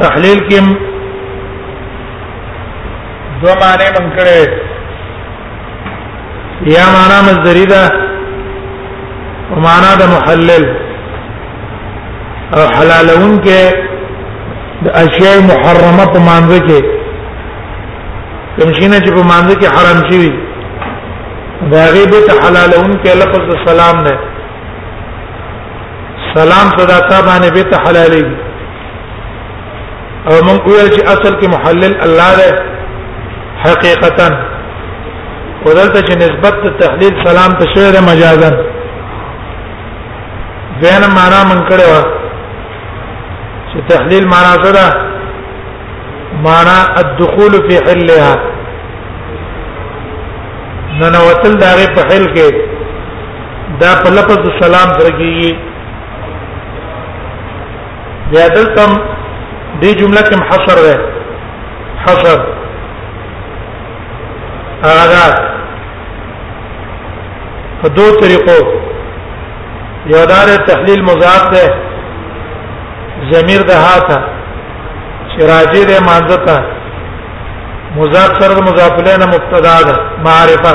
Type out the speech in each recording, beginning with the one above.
تحلیل کې دو معنی من کړي یا معنا مصدری ده او معنا د محلل او حلالون کې د اشیاء محرمه په مانځ کې کوم شینه چې په مانځ کې حرام شي دا غیبه حلالون کې لفظ سلام نه سلام صدا تا باندې به ته حلالي او مونږ ویل چې اصل کې محلل الله ده حقیقتا ودلته چې نسبت تحلیل سلام ته شوی ده مجازا بین معنا من کړه وا چې تحلیل معنا څه ده معنا الدخول فی حلها ننوتل داغه په حل کې دا په لفظ سلام درګي بیا دلته دې جمله کې حصر ده حصر هغه په دوه طریقو یو دار تحلیل مضاف ده ضمیر ده هاته چې راځي ده مانځه ته مضاف سره مضاف له مبتدا ده معرفه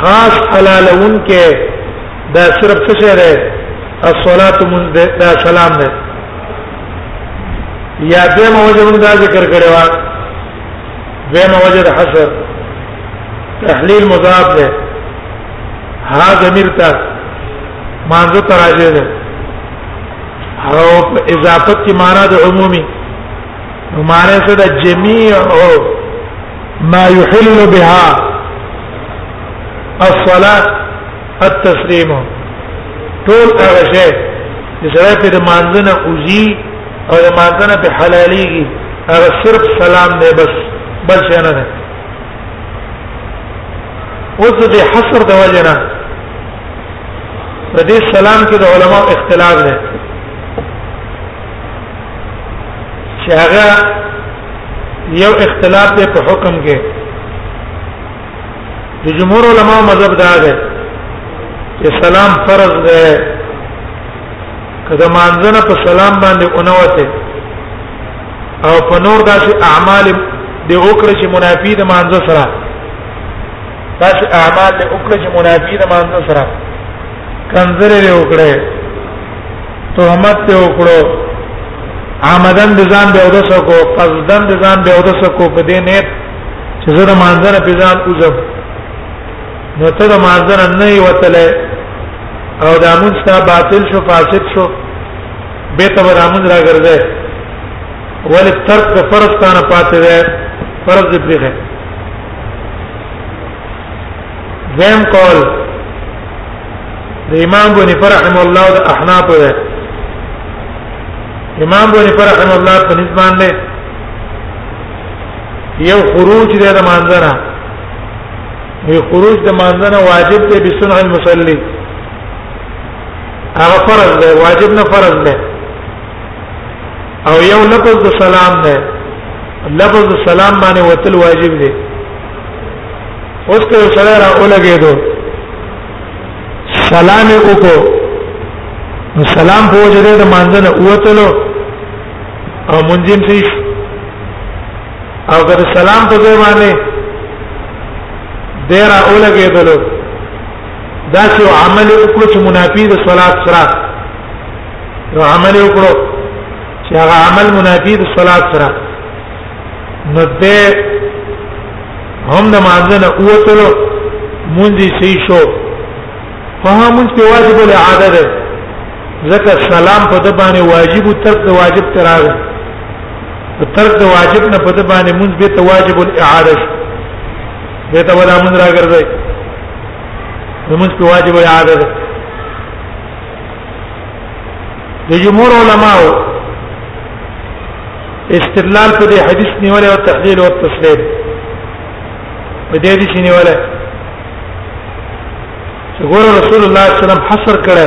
خاص حلالون کې دا صرف څه شی دی الصلاه من دا سلام دی یا به موجه من دا ذکر کړي وا به موجه حسر تحلیل مضاف دی ها ضمیر ته مانزه تراجه دی او اضافت کی معنا د عمومي معنا څه د جميع او ما يحل بها الصلاه التسليم ټول هغه شی چې سره په د مانځنه اوزي او د مانځنه په حلاليږي هغه صرف سلام دی بس بل شي نه ده اوس د حصر د وجنه د دې سلام کې د علما اختلاف دی چې هغه یو اختلاف دی په حکم کې د جمهور علما مذهب دا دی چې سلام فرض دی کله مانځنه په سلام باندې اونوته او په نور داسې اعمال دی وکړه چې منافی د مانځ سره داسې اعمال دی وکړه چې منافی د مانځ سره کنځره وکړه تهمت ته وکړو آمدن د ځان به اودس کو قصدن د ځان به اودس کو په دې نیت چې زه د مانځنه په ځان اوزم نو ته د مانځنه نه وتلې او د امون ستا باطل شو فاسد شو به ته ور امون راګرځي ول ترک د فرض تانه پاتې ده فرض دې پریږه زم کول د امام بن فرحم الله د احناف ده امام بن فرحم الله په نسبان نه یو خروج دی د مانځنه یو خروج د مانځنه واجب دی به سنن المصلي هغه فرض دی واجب نه فرض دی او یو لفظ د سلام دی لفظ د سلام باندې وتل واجب دی اوس که سره را ولګېدو سلام وکړو نو سلام په وجه د مانځنه اوتلو او منځم شي او که سلام په ځای باندې ډیر اولګېدلو دا چې عمل وکړو چې منافي د صلات سره نو عمل وکړو چې هغه عمل منافي د صلات سره نو دې هم د مانځنه اوتلو مونږی صحیح شو خو هم مونږ په واجب العاده ده ځکه سلام په د باندې واجب او ترک د واجب تراغه په ترک د واجب نه په د باندې مونږ به ته واجب الاعاده شو به ته ولا مونږ راګرځي مونږ په واجب الاعاده ده د جمهور علماو استدلال په دې حدیث نیولې او تحلیل او تسلیل په دې حدیث نیولې چې ګور رسول الله صلی الله علیه وسلم حصر کړه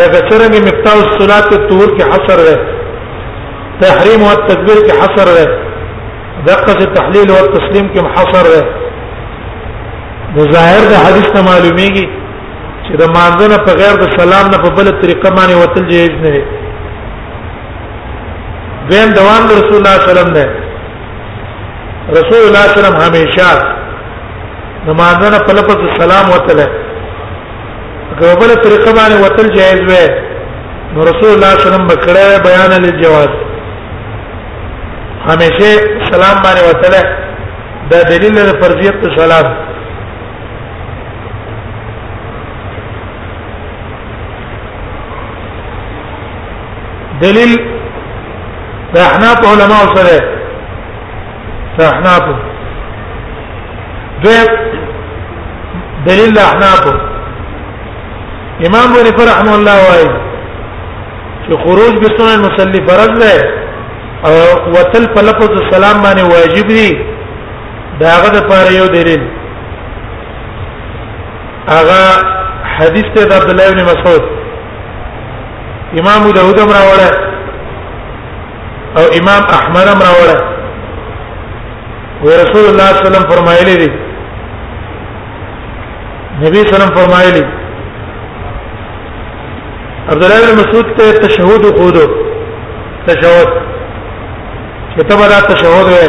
لکه څنګه مفتاح الصلات الطهور کې حصر ده تحریم او تکبیر کې حصر ده دقه تحلیل او تسلیم کې حصر ده د ظاهر د حدیث نه معلومیږي چې د مانځنه په غیر د سلام نه په بل طریقه باندې وتل جایز نه دی دیم دوام د رسول الله صلی الله علیه وسلم دی رسول الله صلی الله علیه وسلم همیشه نمازنه په لپس سلام وتله کومه طریقه باندې وتل جایز وي نو رسول الله صلی الله علیه وسلم بکړه بیان للجواز همیشه سلام باندې وتله دا دلیل د فرضیت سلام دلیل د احناف علماء سره د احناف دویم دلیل د احناف امام بن فرحم الله وايي چې خروج به سنن مصلی فرض ده او وتل په لفظ السلام باندې واجب دي داغه د پاره یو دلیل هغه حدیث ته د عبد الله بن مسعود امام داوود امر راوړه او امام احمد امر راوړه ورسول الله صلی الله علیه وسلم فرمایلی دی نبی صلی الله علیه وسلم فرمایلی عبد الله بن مسعود ته تشهود خودو تشهود کتابه دا تشهود وای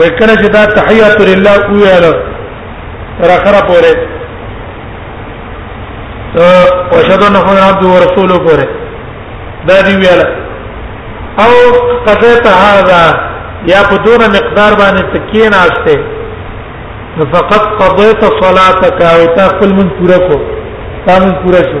وکړه چې دا تحیات لله ویل تر اخره پورې او اشهد ان محمد عبد او رسول پورې دا دی ویل او قضیت هذا یا په دونه مقدار باندې تکین آسته فقط قضیت صلاتک او تا خپل من پورا کو تا من پورا شو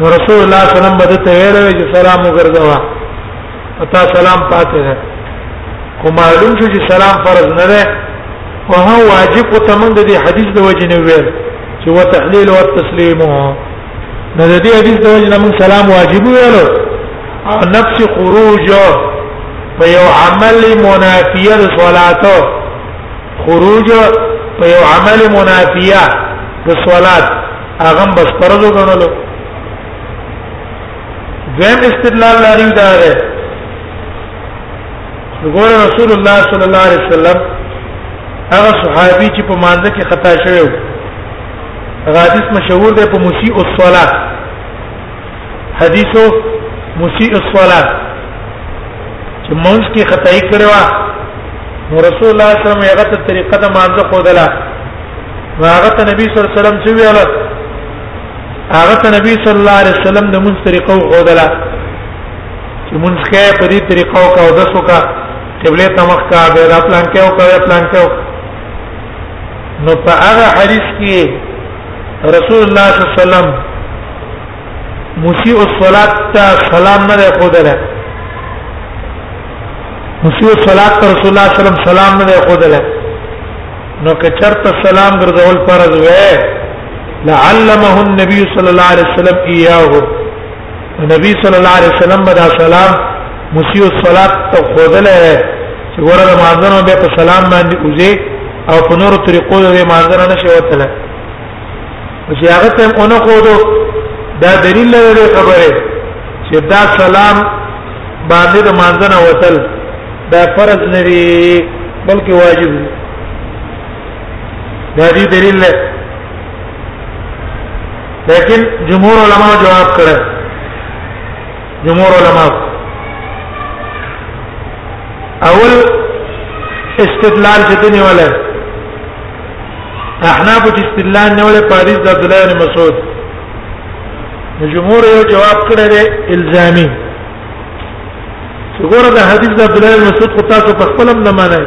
رسول الله صلی الله علیه وسلم بده ته ویل چې سلام وګرځوا اتا سلام پاتې ده کوم معلوم شو چې سلام فرض نه ده او هو واجب او تمند دي حدیث د وجه نه ویل چې وتحلیل او تسلیم نو د دې حدیث د وجه نه من سلام واجب ویل او نفس خروج په یو عمل منافیه د صلات خروج په یو عمل منافیه د صلات هغه بس فرض وګڼلو دویم استدلال لري دا ده وګوره رسول الله صلی الله علیه وسلم هغه صحابي چې په مانځ کې خطا شوی هغه حدیث مشهور دی په مسیء الصلاه حدیث مسیء الصلاه چې مونږ کې خدای کړو نو رسول الله صلی الله علیه وسلم هغه ته طریقه د مانزه خودله هغه ته نبی صلی الله علیه وسلم چې ویل هغه ته نبی صلی الله علیه وسلم د مونږ طریقه خودله چې مونږ کې په دې طریقو کا او دسو کا قبله ته مخ کا به را پلان کې او کا پلان کې نو په هغه حدیث کې رسول الله صلی الله علیه وسلم مسیء الصلات ته سلام نه خو دره مسیء الصلات ته رسول الله صلی الله علیه وسلم سلام نه خو دره نو که چرته سلام ګرځول فرض وې لعلمه النبي صلی الله علیه وسلم ایاه نبی صلی الله علیه وسلم بدا سلام مسیو الصلات ته خودله چې ګوره د مانځنو به په سلام باندې اوځي او په نور طریقو د مانځنه نشي وتله چې هغه ته اون خودو دا دلیل لري خبره چې دا سلام باندې د مانځنه وتل دا فرض نه دی بلکې واجب دی دا دې دلیل لیکن جمهور علما جواب کړه جمهور علما اول استدلال چې دی ولا احناف چې استدلال نه ولا پاریس د عبد الله بن مسعود جمهور یو جواب کړی دی الزامي څنګه دا حدیث د عبد الله بن مسعود خو تاسو په خپل هم نه مانای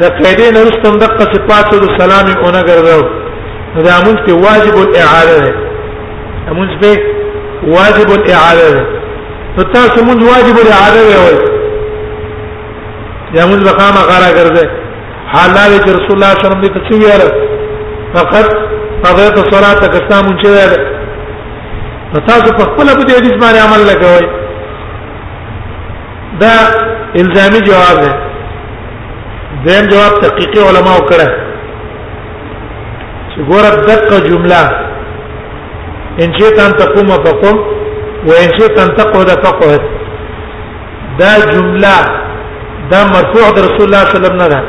د قیدې نه رستم دقه صفات او سلام اونګه ګرځاو دا موږ ته واجب الاعاده ده موږ به واجب الاعاده ده نو تاسو موږ واجب الاعاده وایي یا موږ بخامه غارا ګرځي حالال چې رسول الله صلی الله علیه وسلم دې ته ویل فقط قضیت الصلاه کستا مونږ چې ویل تاسو په خپل په دې حدیث باندې عمل لګوئ دا الزامي جواب دی دیم جواب تحقیقي علما وکړه چې ګوره دقه جمله ان شئت ان تقوم فقم وان شئت ان تقعد فقعد دا جمله دا مرفوع د رسول الله صلی الله علیه وسلم نه ده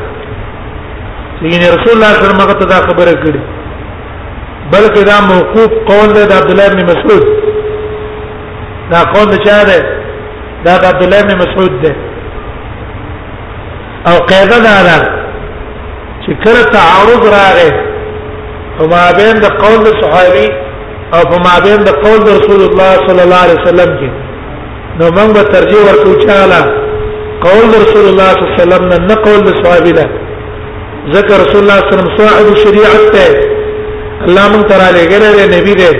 یعنی رسول الله صلی الله علیه وسلم هغه ته دا خبره کړې بلکې دا موقوف قول دی د عبد الله بن مسعود دا قول د چا ده دا د عبد الله بن مسعود ده او قاعده دا ده چې کله تعارض راغی په مابین د قول د صحابي او په مابین د قول د رسول الله صلی الله علیه وسلم کې نو موږ به ترجیح ورکو چاله قول د رسول الله صلی الله علیه وسلم نه قول د صحابي ده ذکر رسول الله صلی الله علیه وسلم صاحب شریعت ته الله مون ترا لګره نبی ده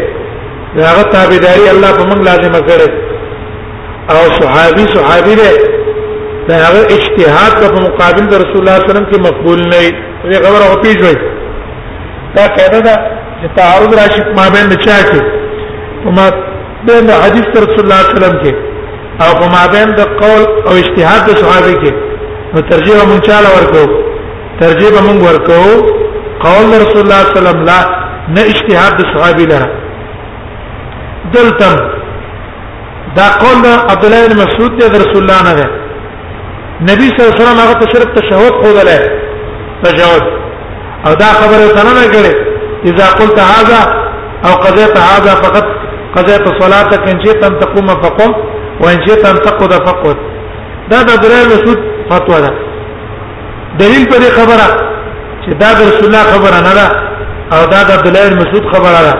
هغه تابعداري الله په موږ لازم کړي او صحابي صحابي دی دا هغه اجتهاد په مقابل د رسول الله صلی الله علیه وسلم کې مقبول نه وي خبره او پیژوي دا قاعده ده چې تعارض راشي ما بین چا کې وما بین حدیث رسول الله صلی الله علیه وسلم کې او وما بین د قول او اجتهاد د صحابي کې نو ترجیح مونږ چاله ورکو ترجیح به موږ ورکو قول رسول الله صلی الله علیه وسلم لا نه اجتهاد د صحابي لره دلتم دا قول عبد الله بن مسعود د رسول الله نه ده نبی صلی الله علیه وسلم هغه تشرب تشهود خو دله تشهود او دا خبره سره نه کړي اذا قلت هذا او قضيت هذا فقد قضيت صلاتك ان شئت ان تقوم فقم وان شئت ان تقعد فقعد دا د عبد الله مسعود فتوا ده دلیل په دې خبره چې دا د رسول الله خبره نه ده او دا د عبد الله مسعود خبره ده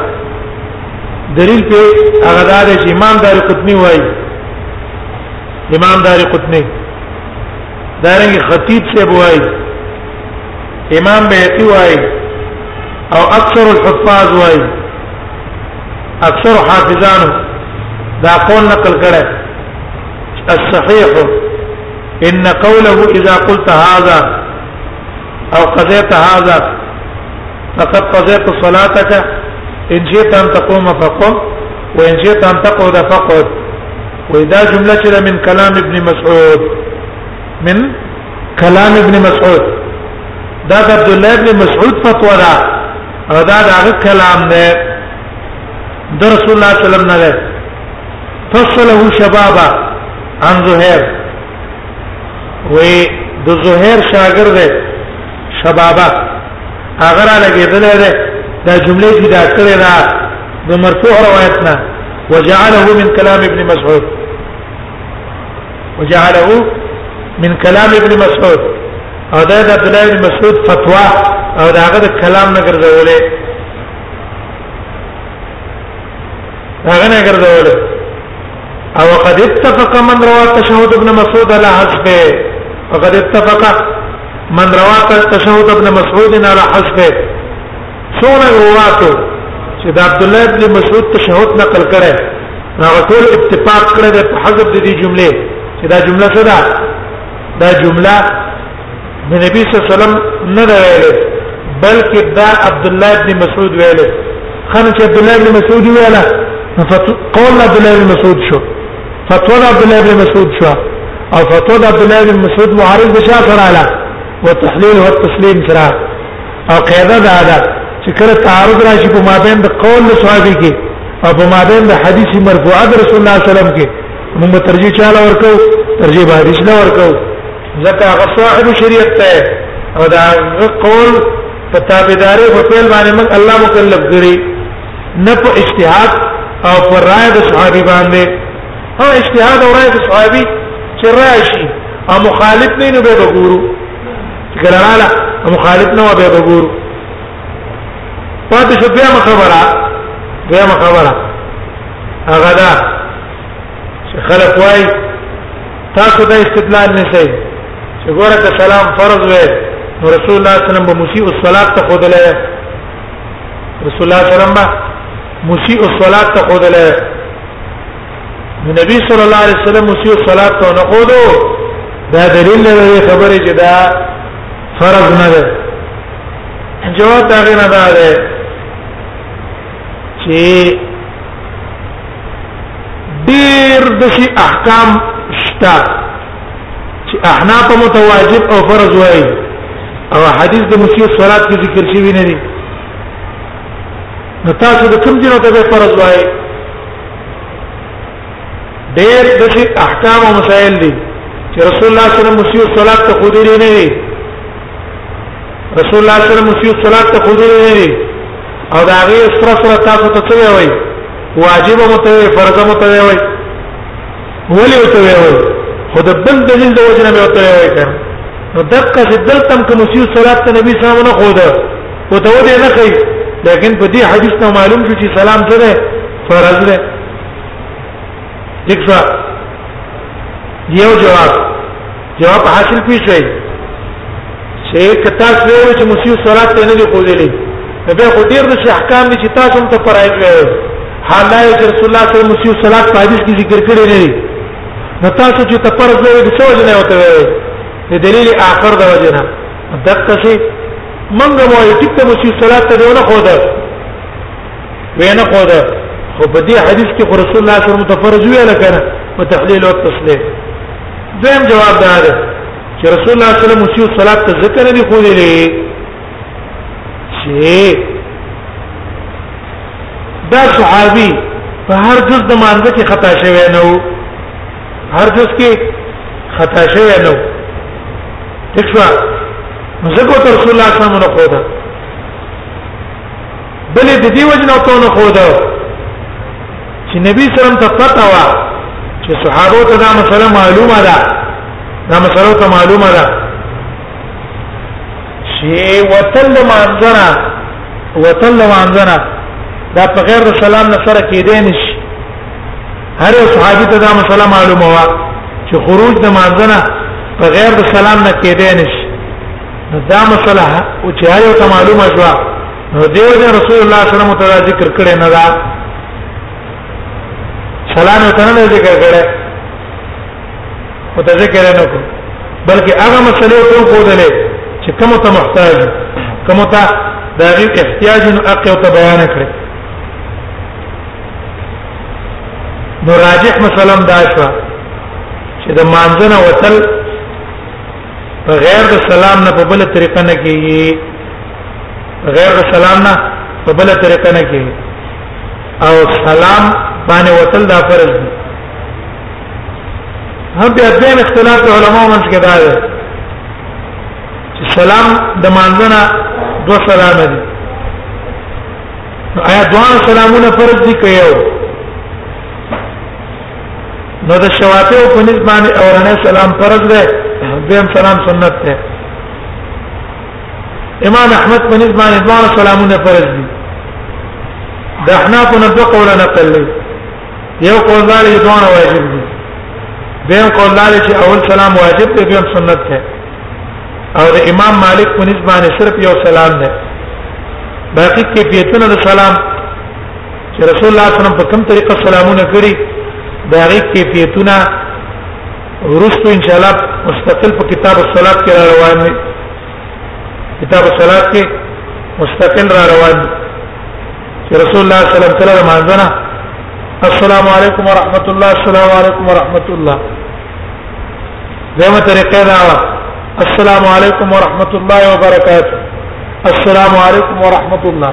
دلیل په هغه دا دی چې امام دار قطنی وایي امام دار قطنی دارنګ خطیب سے وایي امام بیتی وایي او اکثر الحفاظ وایي اکثر حافظانو دا قول نقل کړه الصحيح ان قوله اذا قلت هذا او قضيت هذا لقد قضيت صلاتك ان جئت ان تقوم فقم وان جئت ان تقعد فقعد واذا جمله من كلام ابن مسعود من كلام ابن مسعود دا عبد الله ابن مسعود فتوى دا او دا دا كلام ده در رسول الله صلى الله عليه وسلم نه فصله شبابا ان زهير وې د زهير شاګرد دی شبابا هغه را لګېدل دی دا جمله جدا کړې ده د مرفوع روایت نه وجعله من كلام ابن مسعود وجعله من كلام ابن مسعود او دا د عبد الله بن مسعود فتوا او دا هغه کلام نه ګرځولې هغه نه ګرځولې او قد اتفق من روى تشهد ابن مسعود على حسبه فقد اتفق من روى تشهد ابن مسعود على حسبه سونه رواتو چې د عبد الله ابن مسعود تشهد نقل کړي هغه ټول اتفاق کړي د حذف د دې جمله چې دا جمله څه ده دا جمله د نبی صلی الله علیه وسلم نه ویل بلکې دا عبد الله بن مسعود ویل خان چې عبد الله بن مسعود ویل قول عبد الله بن مسعود شو فتوا عبد الله بن مسعود شو او فتوا عبد الله بن مسعود معارض بشا سره لا وتحليل والتسليم سره او قاعده دا ده چې کله تعارض راشي په مابین د قول له صحابي کې او په مابین د حدیث مرفوع رسول الله صلی الله علیه وسلم کې موږ ترجیح چاله ورکو ترجیح به حدیث نه ورکو ځکه هغه صاحب شریعت ته او دا قول په تابعداري په خپل باندې موږ الله مکلف کړی نه په اجتهاد او پر رائے د صحابي باندې او اجتهاد او رائے د صحابي چې راشي او مخالف نه نو به وګورو ګراله مخالف نه به وګورو پاتې شو بیا خبره بیا خبره هغه ده خلک وای تاسو دا استدلال نه شئ چې ګوره که سلام فرض وي نو رسول الله صلی الله علیه وسلم به مسیء الصلاه ته خودلای رسول الله صلی الله علیه وسلم به مسیء الصلاه ته خودلای نبی صلی الله علیه وسلم مسیء الصلاه ته نه خودو دا دلیل لري خبره چې دا فرض نه ده جواب دا غنه ده چې ډیر د شي احکام شته چې احناف متواجب او فرض وایي او حدیث د مسیح صلات کې ذکر شوی نه دی نو تاسو د کوم دینو ته فرض وایي ډیر د شي احکام او مسائل دي چې رسول الله صلی الله علیه وسلم مسیح صلات ته خو دې نه دی رسول الله صلی الله علیه وسلم مسیح صلات ته خو دی او دا غي سره سره تاسو ته څه وایي واجب متوي فرض متوي وایي ولي متوي وایي خو د بل دلیل د وجنه به متوي وایي کړ نو دقه دلتم کوم مسیح صلات ته نبی صلی الله علیه وسلم نه خو ده او ته ودی نه کوي لیکن په دې حدیث ته معلوم شو چې سلام څه ده فرض ده دښه یو جواب جواب حاصل پی شوی چې کتا سویو چې مسیو صلات نه دی خوللې بیا خو ډیر د احکام دي چې تاسو هم ته پرایټ وایو حالا یې رسول الله صلی الله علیه وسلم مسیو صلات په حدیث کې ذکر کړی نه دی نو تاسو چې ته پرځ وایو د څه وجه نه وته وایو د دلیل آخر د وجه نه دغه شی منګه وایي چې ته مسیو صلات ته نه خو ده وینه خو ده خو په دې حدیث کې رسول الله صلی الله علیه وسلم متفرج ویل کنه په تحلیل او تسلیم دیم جواب دا ده چې رسول الله صلی الله علیه وسلم مسیو صلات ته ذکر نه خو لري چې دا صحابي په هر جز د مانزه کې خطا شوی نه وو هر جز کې خطا شوی نه وو دښوا مزګو تر رسول الله صلی الله علیه وسلم نه خو ده بلې د دې وجنه ته نه خو ده چې نبی سلام ته پتا و چې صحابه ته دا مسله معلومه ده دا مسله ته معلومه ده چې وتل مانځنه وتل مانځنه دا په غیر سلام نه سره کېدې نشي هر صحابي ته دا مسله معلومه و چې خروج د مانځنه په غیر سلام نه کېدې نشي دا مسله او چې هر یو ته معلومه شوه نو دیو جن رسول الله صلی الله علیه وسلم ته ذکر کړی نه دا سلام ته نه ذکر کړی او ته ذکر نه کو بلکې هغه مسلې ته وکړلې چې کوم ته محتاج کوم ته دا غي احتیاج نو اق او ته بیان کړی نو راجح مثلا دا شو چې د مانځنه وتل غیر د سلام نه په بل طریقه نه کیږي غیر د سلام نه په بل طریقه نه کیږي او سلام باندې وتل دا فرض دی هم بیا د اختلاف علماء منځ کې دا دی چې سلام د مانځنه دو سلام دي آیا دوه سلامونه فرض دي که یو نو د شوافیو په نسبت باندې اورنه سلام فرض ده دیم سلام سنت ده امام احمد په نسبت باندې دوه سلامونه فرض دي د احناف نه دوه قول نقل لري یو قول دا لري دوه واجب دي دیم قول دا لري چې اول سلام واجب دی دیم سنت ده او د امام مالک په نسبت باندې صرف یو سلام ده باقي کیفیتونه د سلام چې رسول الله صلی الله علیه وسلم په کوم طریقه سلامونه کړی دا غي کیفیتونه ورستو ان شاء الله مستقل په کتاب الصلات کې روان دي کتاب الصلات کې مستقل را روان دي چې رسول الله صلی الله علیه وسلم مانځنه السلام علیکم ورحمت الله السلام علیکم ورحمت الله دغه طریقه دا السلام علیکم ورحمت الله وبرکاته السلام علیکم ورحمت الله